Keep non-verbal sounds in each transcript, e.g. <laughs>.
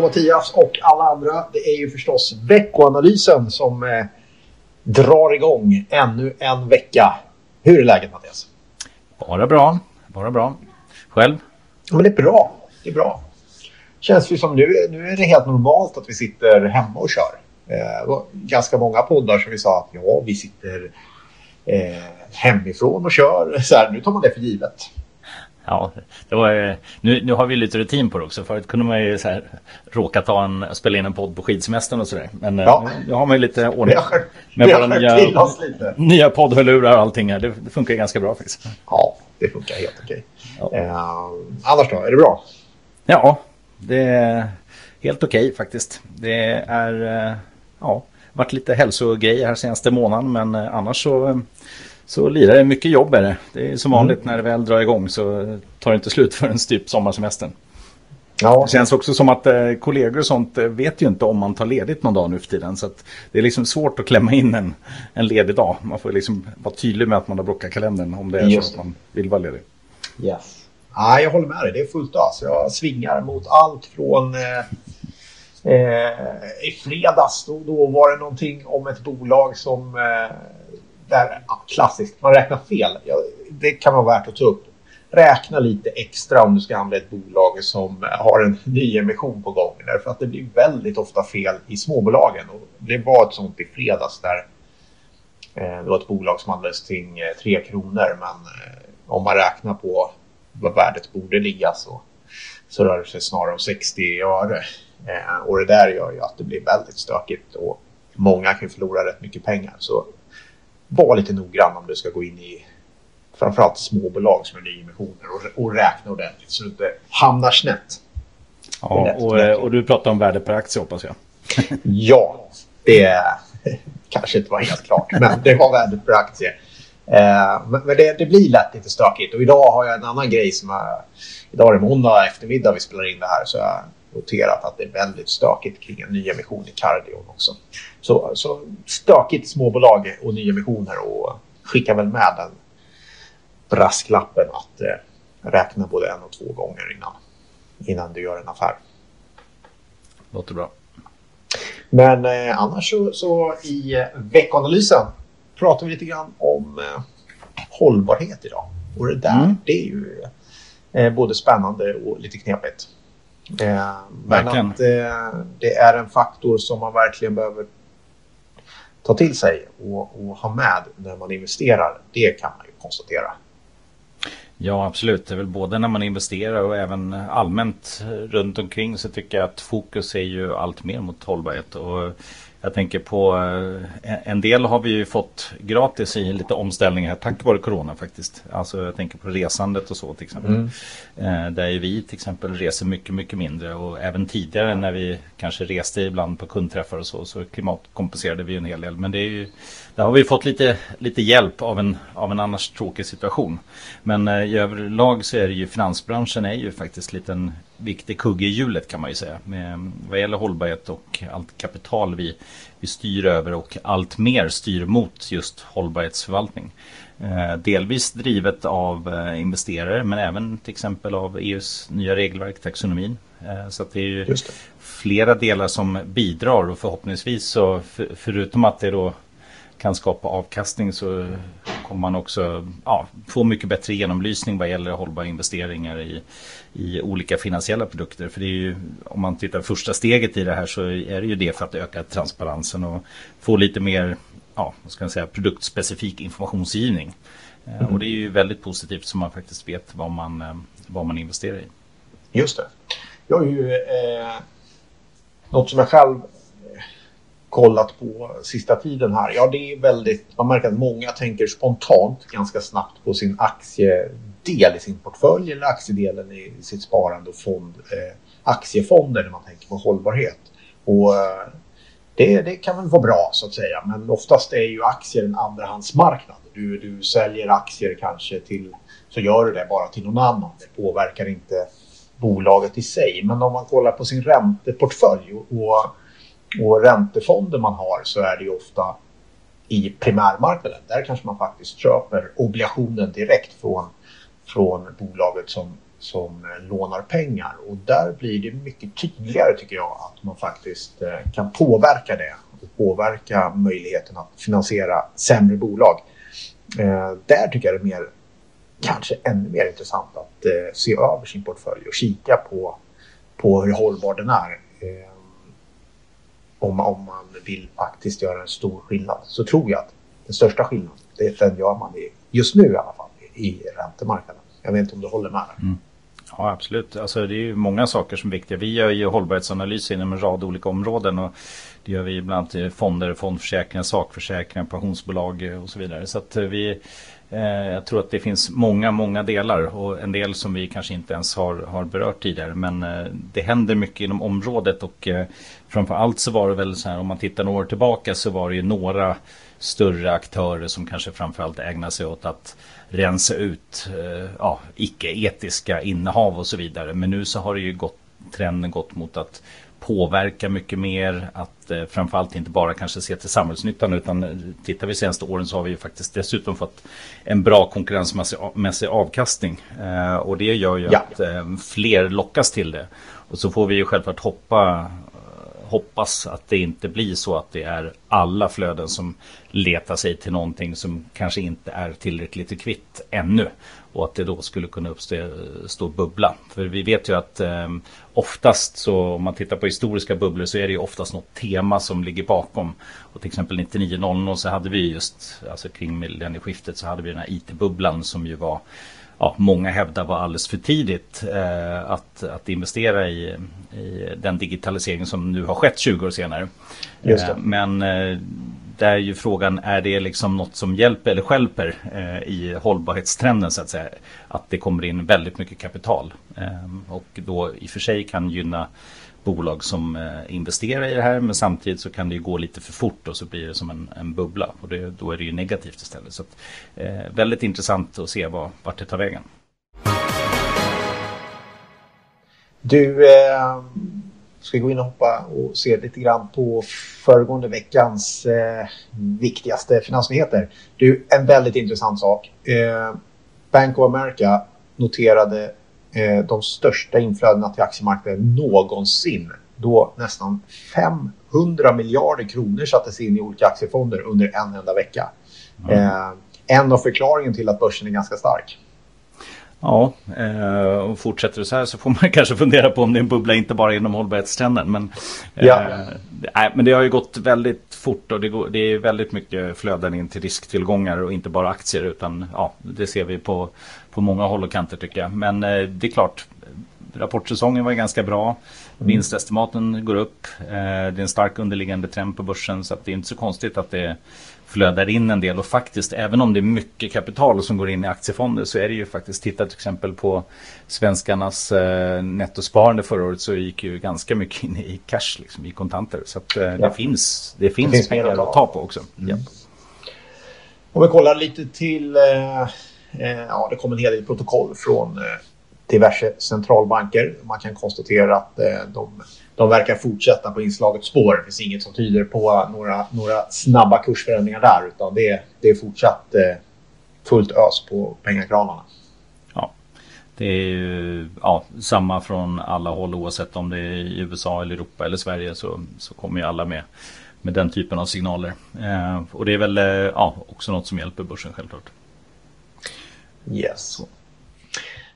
Hallå Mattias och alla andra. Det är ju förstås veckoanalysen som eh, drar igång ännu en vecka. Hur är läget Mattias? Bara bra. Bara bra. Själv? Men det är bra. Det är bra. Känns ju som nu, nu är det helt normalt att vi sitter hemma och kör. Eh, ganska många poddar som vi sa att ja, vi sitter eh, hemifrån och kör. Så här, nu tar man det för givet. Ja, det var, nu, nu har vi lite rutin på det också. Förut kunde man ju så här, råka ta en, spela in en podd på skidsemestern och sådär. Men eh, ja. nu, har man ju lite ordning med våra nya, nya poddhörlurar och allting här. Det, det, funkar ganska bra faktiskt. Ja, det funkar helt okej. Ja. Eh, annars då, är det bra? Ja, det är helt okej faktiskt. Det är, eh, ja, varit lite hälsogrejer här senaste månaden men eh, annars så så lirar det mycket jobb är det. Det är som vanligt mm. när det väl drar igång så tar det inte slut förrän typ sommarsemestern. Ja. Det känns också som att eh, kollegor och sånt eh, vet ju inte om man tar ledigt någon dag nu för tiden. Så det är liksom svårt att klämma in en, en ledig dag. Man får liksom vara tydlig med att man har blockat kalendern om det är Just så att man vill vara ledig. Yes. Ja, jag håller med dig, det är fullt ös. Jag svingar mot allt från eh, eh, i fredags. Då, då var det någonting om ett bolag som eh, där, ja, klassiskt, man räknar fel. Ja, det kan vara värt att ta upp. Räkna lite extra om du ska handla ett bolag som har en nyemission på gång. Därför att det blir väldigt ofta fel i småbolagen. Och det var ett sånt i fredags där eh, det var ett bolag som handlades kring eh, 3 kronor. Men eh, om man räknar på vad värdet borde ligga så, så rör det sig snarare om 60 öre. Eh, och det där gör ju att det blir väldigt stökigt och många kan förlora rätt mycket pengar. Så var lite noggrann om du ska gå in i framförallt småbolag som är nyemissioner och, och räkna ordentligt så du inte hamnar snett. Ja, och, och, du pratar om värde per aktie hoppas jag. <laughs> ja, det <laughs> kanske inte var helt klart, men det var värde per aktie. Eh, men det, det, blir lätt lite stökigt och idag har jag en annan grej som är... Idag är det måndag eftermiddag vi spelar in det här så jag noterat att det är väldigt stökigt kring en nyemission i Cardion också. Så, så stökigt småbolag och nyemissioner och skicka väl med den brasklappen att eh, räkna både en och två gånger innan, innan du gör en affär. Låter bra. Men eh, annars så, så i eh, veckanalysen pratar vi lite grann om eh, hållbarhet idag. Och det där, mm. det är ju eh, både spännande och lite knepigt. Eh, men att eh, det är en faktor som man verkligen behöver ta till sig och, och, ha med när man investerar. Det kan man ju konstatera. Ja absolut, det är väl både när man investerar och även allmänt runt omkring så tycker jag att fokus är ju allt mer mot hållbarhet. Och jag tänker på eh, en del har vi ju fått gratis i lite omställningar tack vare corona faktiskt. Alltså jag tänker på resandet och så till exempel. Mm. Eh, där vi till exempel reser mycket, mycket mindre och även tidigare när vi kanske reste ibland på kundträffar och så så klimatkompenserade vi en hel del. Men det är ju, där har vi fått lite, lite hjälp av en, av en annars tråkig situation. Men eh, i överlag så är det ju finansbranschen är ju faktiskt lite en viktig kugge i hjulet kan man ju säga. Med, vad gäller hållbarhet och allt kapital vi, vi styr över och allt mer styr mot just hållbarhetsförvaltning. Eh, delvis drivet av eh, investerare men även till exempel av EUs nya regelverk, taxonomin. Så det är ju det. flera delar som bidrar och förhoppningsvis så för, förutom att det då kan skapa avkastning så kommer man också ja, få mycket bättre genomlysning vad gäller hållbara investeringar i, i olika finansiella produkter. För det är ju, om man tittar första steget i det här så är det ju det för att öka transparensen och få lite mer ja, vad ska man säga, produktspecifik informationsgivning. Mm. Och det är ju väldigt positivt så man faktiskt vet vad man, eh, vad man investerar i. Just det. Jag har ju eh, något som jag själv kollat på sista tiden här. Ja, det är väldigt, man märker att många tänker spontant ganska snabbt på sin aktiedel i sin portfölj eller aktiedelen i sitt sparande och fond, eh, aktiefonder när man tänker på hållbarhet. Och eh, det, det, kan väl vara bra så att säga, men oftast är ju aktier en andrahandsmarknad. Du, du säljer aktier kanske till, så gör du det bara till någon annan. Det påverkar inte bolaget i sig. Men om man kollar på sin ränteportfölj och, och och räntefonder man har så är det ju ofta i primärmarknaden. Där kanske man faktiskt köper obligationen direkt från, från bolaget som som lånar pengar. Och där blir det mycket tydligare tycker jag att man faktiskt eh, kan påverka det. Och påverka möjligheten att finansiera sämre bolag. Eh, där tycker jag det är mer, kanske ännu mer intressant att eh, se över sin portfölj och kika på, på hur hållbar den är om, om man vill faktiskt göra en stor skillnad så tror jag att den största skillnaden, det, den gör man i, just nu i alla fall i räntemarknaden. Jag vet inte om du håller med? Mm. Ja, absolut. Alltså, det är ju många saker som är viktiga. Vi gör ju hållbarhetsanalyser inom en rad olika områden. Och det gör vi bland annat i fonder, fondförsäkringar, sakförsäkringar, pensionsbolag och så vidare. Så att eh, vi, eh, jag tror att det finns många, många delar och en del som vi kanske inte ens har, har berört tidigare. Men eh, det händer mycket inom området och eh, framför så var det väl så här om man tittar några år tillbaka så var det ju några större aktörer som kanske framförallt ägnar sig åt att rensa ut eh, ja, icke-etiska innehav och så vidare. Men nu så har det ju gått, trenden gått mot att påverka mycket mer. Att eh, framförallt inte bara kanske se till samhällsnyttan utan eh, tittar vi senaste åren så har vi ju faktiskt dessutom fått en bra konkurrensmässig avkastning. Eh, och det gör ju ja. att eh, fler lockas till det. Och så får vi ju självklart hoppa hoppas att det inte blir så att det är alla flöden som letar sig till någonting som kanske inte är tillräckligt kvitt ännu. Och att det då skulle kunna uppstå bubbla. För vi vet ju att eh, oftast så om man tittar på historiska bubblor så är det ju oftast något tema som ligger bakom. Och till exempel 9900 så hade vi just, alltså kring millennieskiftet så hade vi den här IT-bubblan som ju var ja, många hävdar var alldeles för tidigt eh, att, att investera i, i den digitalisering som nu har skett 20 år senare. Eh, men eh, där är ju frågan, är det liksom något som hjälper eller skälper eh, i hållbarhetstrenden så att säga? Att det kommer in väldigt mycket kapital eh, och då i och för sig kan gynna bolag som eh, investerar i det här men samtidigt så kan det ju gå lite för fort och så blir det som en, en bubbla och det, då är det ju negativt istället. Så att, eh, väldigt intressant att se vad, vart det tar vägen. Du, eh, ska gå in och hoppa och se lite grann på föregående veckans eh, viktigaste finansnyheter. Du, en väldigt intressant sak. Eh, Bank of America noterade eh, de största inflödena till aktiemarknaden någonsin. Då nästan 500 miljarder kronor sattes in i olika aktiefonder under en enda vecka. Mm. Eh, en av förklaringen till att börsen är ganska stark. Ja, eh, och fortsätter det så här så får man <laughs> kanske fundera på om det är en bubbla inte bara inom hållbarhetstrenden. Men, eh, ja. eh, men det har ju gått väldigt fort och det, går, det är väldigt mycket flöden in till risktillgångar och inte bara aktier utan ja, det ser vi på, på många håll och kanter tycker jag. Men eh, det är klart, rapportsäsongen var ganska bra. Vinstestimaten går upp. Eh, det är en stark underliggande trend på börsen så det är inte så konstigt att det flödar in en del och faktiskt även om det är mycket kapital som går in i aktiefonder så är det ju faktiskt, titta till exempel på svenskarnas eh, nettosparande förra året så gick ju ganska mycket in i cash, liksom, i kontanter. Så att, eh, ja. det, finns, det finns, det finns pengar att ta på också. Mm. Ja. Om vi kollar lite till, eh, eh, ja det kom en hel del protokoll från eh, diverse centralbanker. Man kan konstatera att eh, de de verkar fortsätta på inslaget spår. Det finns inget som tyder på några, några snabba kursförändringar där utan det, det är fortsatt eh, fullt ös på pengakranarna. Ja, det är ju ja, samma från alla håll oavsett om det är i USA eller Europa eller Sverige så, så kommer ju alla med med den typen av signaler. Eh, och det är väl eh, ja, också något som hjälper börsen självklart. Yes. Så.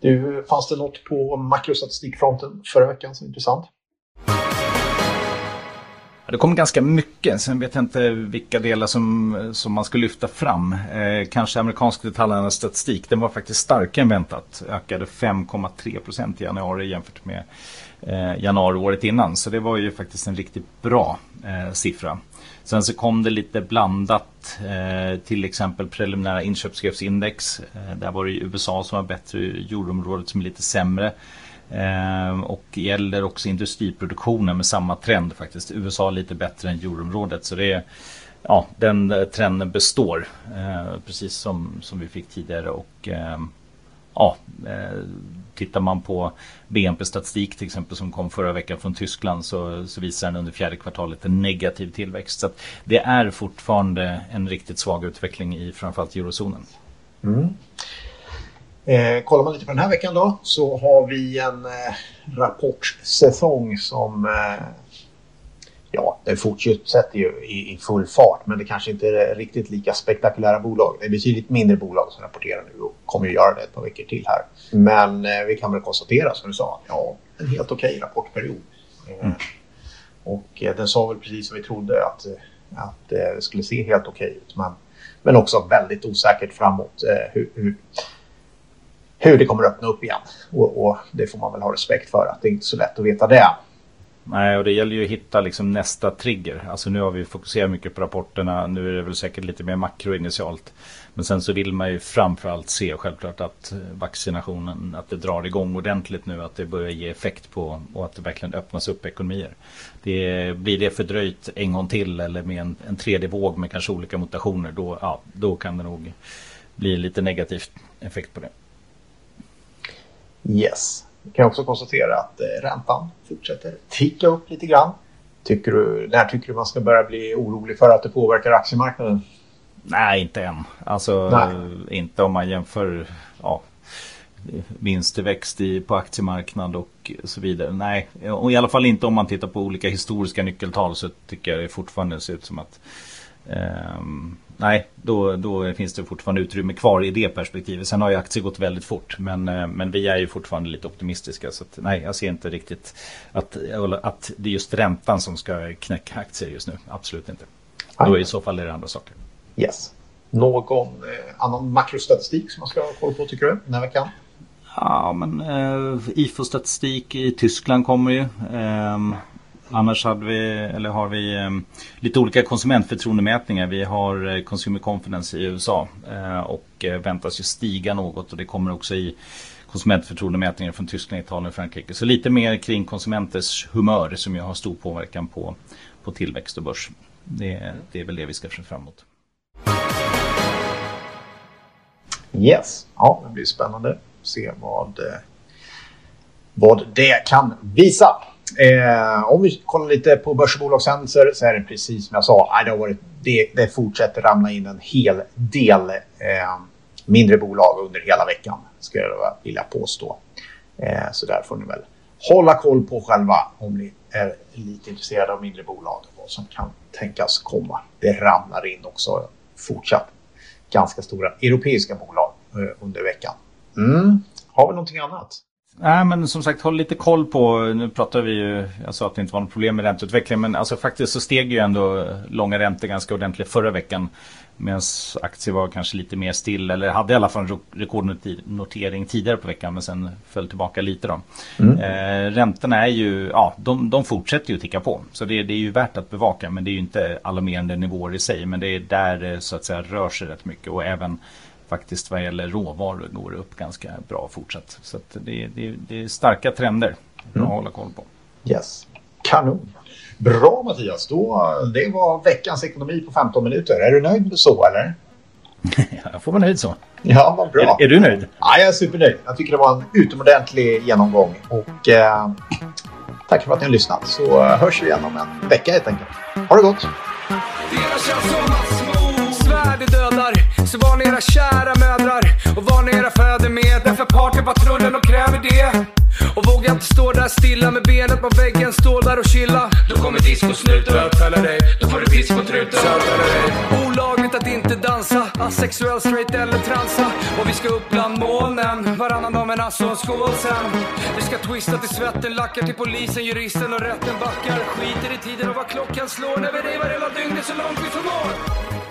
Du, fanns det något på makrostatistikfronten förra veckan som är intressant? Ja, det kom ganska mycket. Sen vet jag inte vilka delar som, som man ska lyfta fram. Eh, kanske amerikansk detaljhandels statistik. Den var faktiskt starkare än väntat. Ökade 5,3 procent i januari jämfört med eh, januari året innan. Så det var ju faktiskt en riktigt bra eh, siffra. Sen så kom det lite blandat. Eh, till exempel preliminära inköpschefsindex. Eh, där var det USA som var bättre, euroområdet som är lite sämre. Eh, och gäller också industriproduktionen med samma trend faktiskt. USA lite bättre än euroområdet. Så det är, ja, den trenden består. Eh, precis som, som vi fick tidigare. Och eh, ja, eh, tittar man på BNP-statistik till exempel som kom förra veckan från Tyskland så, så visar den under fjärde kvartalet en negativ tillväxt. Så det är fortfarande en riktigt svag utveckling i framförallt eurozonen. Mm. Eh, kollar man lite på den här veckan då så har vi en eh, rapportsäsong som eh, ja, den fortsätter ju i, i, full fart men det kanske inte är riktigt lika spektakulära bolag. Det är betydligt mindre bolag som rapporterar nu och kommer ju göra det ett par veckor till här. Men eh, vi kan väl konstatera som du sa, ja, en helt okej okay rapportperiod. Eh, mm. Och eh, den sa väl precis som vi trodde att, eh, att det skulle se helt okej okay ut. Men, men också väldigt osäkert framåt hur, hur hur det kommer att öppna upp igen. Och, och, det får man väl ha respekt för att det är inte så lätt att veta det. Nej, och det gäller ju att hitta liksom nästa trigger. Alltså nu har vi fokuserat mycket på rapporterna. Nu är det väl säkert lite mer makro initialt. Men sen så vill man ju framförallt se självklart att vaccinationen, att det drar igång ordentligt nu. Att det börjar ge effekt på och att det verkligen öppnas upp ekonomier. Det, blir det fördröjt en gång till eller med en, en tredje våg med kanske olika mutationer. Då, ja, då kan det nog bli lite negativt effekt på det. Yes. Vi kan också konstatera att eh, räntan fortsätter ticka upp lite grann. Tycker du, när tycker du man ska börja bli orolig för att det påverkar aktiemarknaden? Nej, inte än. Alltså Nej. inte om man jämför ja, vinsttillväxt i, på aktiemarknad och så vidare. Nej, och i alla fall inte om man tittar på olika historiska nyckeltal så tycker jag det fortfarande ser ut som att nej, då, då finns det fortfarande utrymme kvar i det perspektivet. Sen har ju aktier gått väldigt fort. Men, eh, men vi är ju fortfarande lite optimistiska. Så att, nej, jag ser inte riktigt att, att det är just räntan som ska knäcka aktier just nu. Absolut inte. Då är i så fall är det andra saker. Yes. Någon eh, annan makrostatistik som man ska ha koll på tycker du den här veckan? Ja, men eh, IFO-statistik i Tyskland kommer ju. Eh, Annars hade vi, eller har vi eh, lite olika konsumentförtroendemätningar. Vi har eh, Consumer Confidence i USA eh, och eh, väntas ju stiga något och det kommer också i konsumentförtroendemätningar från Tyskland, Italien och Frankrike. Så lite mer kring konsumenters humör som ju har stor påverkan på, på tillväxt och börs. Det, det är väl det vi ska se fram emot. Yes, ja det blir spännande att se vad, vad det kan visa. Eh, om vi kollar lite på börs och bolagshändelser så är det precis som jag sa. Det, har varit, det, det fortsätter ramla in en hel del eh, mindre bolag under hela veckan. Skulle jag vilja påstå. Eh, så där får ni väl hålla koll på själva om ni är lite intresserade av mindre bolag och vad som kan tänkas komma. Det ramlar in också fortsatt ganska stora europeiska bolag eh, under veckan. Mm. Har vi någonting annat? Nej men som sagt håll lite koll på, nu pratar vi ju, jag sa att det inte var något problem med ränteutvecklingen men alltså faktiskt så steg ju ändå långa räntor ganska ordentligt förra veckan. Medan aktier var kanske lite mer still eller hade i alla fall en rekordnotering tidigare på veckan men sen föll tillbaka lite då. Mm. Eh, räntorna är ju, ja de, de fortsätter ju ticka på. Så det, det, är ju värt att bevaka men det är ju inte alarmerande nivåer i sig. Men det är där det så att säga rör sig rätt mycket och även faktiskt vad gäller råvaror går det upp ganska bra fortsatt. Så det, det, det, är starka trender mm. att hålla koll på. Yes, kanon. Bra Mattias, då, det var veckans ekonomi på 15 minuter. Är du nöjd så eller? <laughs> jag får vara nöjd så. Ja, vad bra. Är, är, du nöjd? Ja, jag är supernöjd. Jag tycker det var en utomordentlig genomgång. Och eh, tack för att ni har lyssnat. Så hörs vi igen om en vecka helt enkelt. Ha det gott! Så var ni era kära mödrar och var ni era fäder med. Därför partypatrullen och kräver det. Och vågar inte stå där stilla med benet på väggen, stå där och chilla. Då kommer discosnuten bötfälla dig. Då får du pisk på truten. Olagligt att inte dansa, asexuell, straight eller transa. Och vi ska upp bland molnen, varannan dag men alltså skål sen. Vi ska twista till svetten, lackar till polisen, juristen och rätten backar. Skiter i tiden och vad klockan slår när vi revar hela dygnet så långt vi förmår.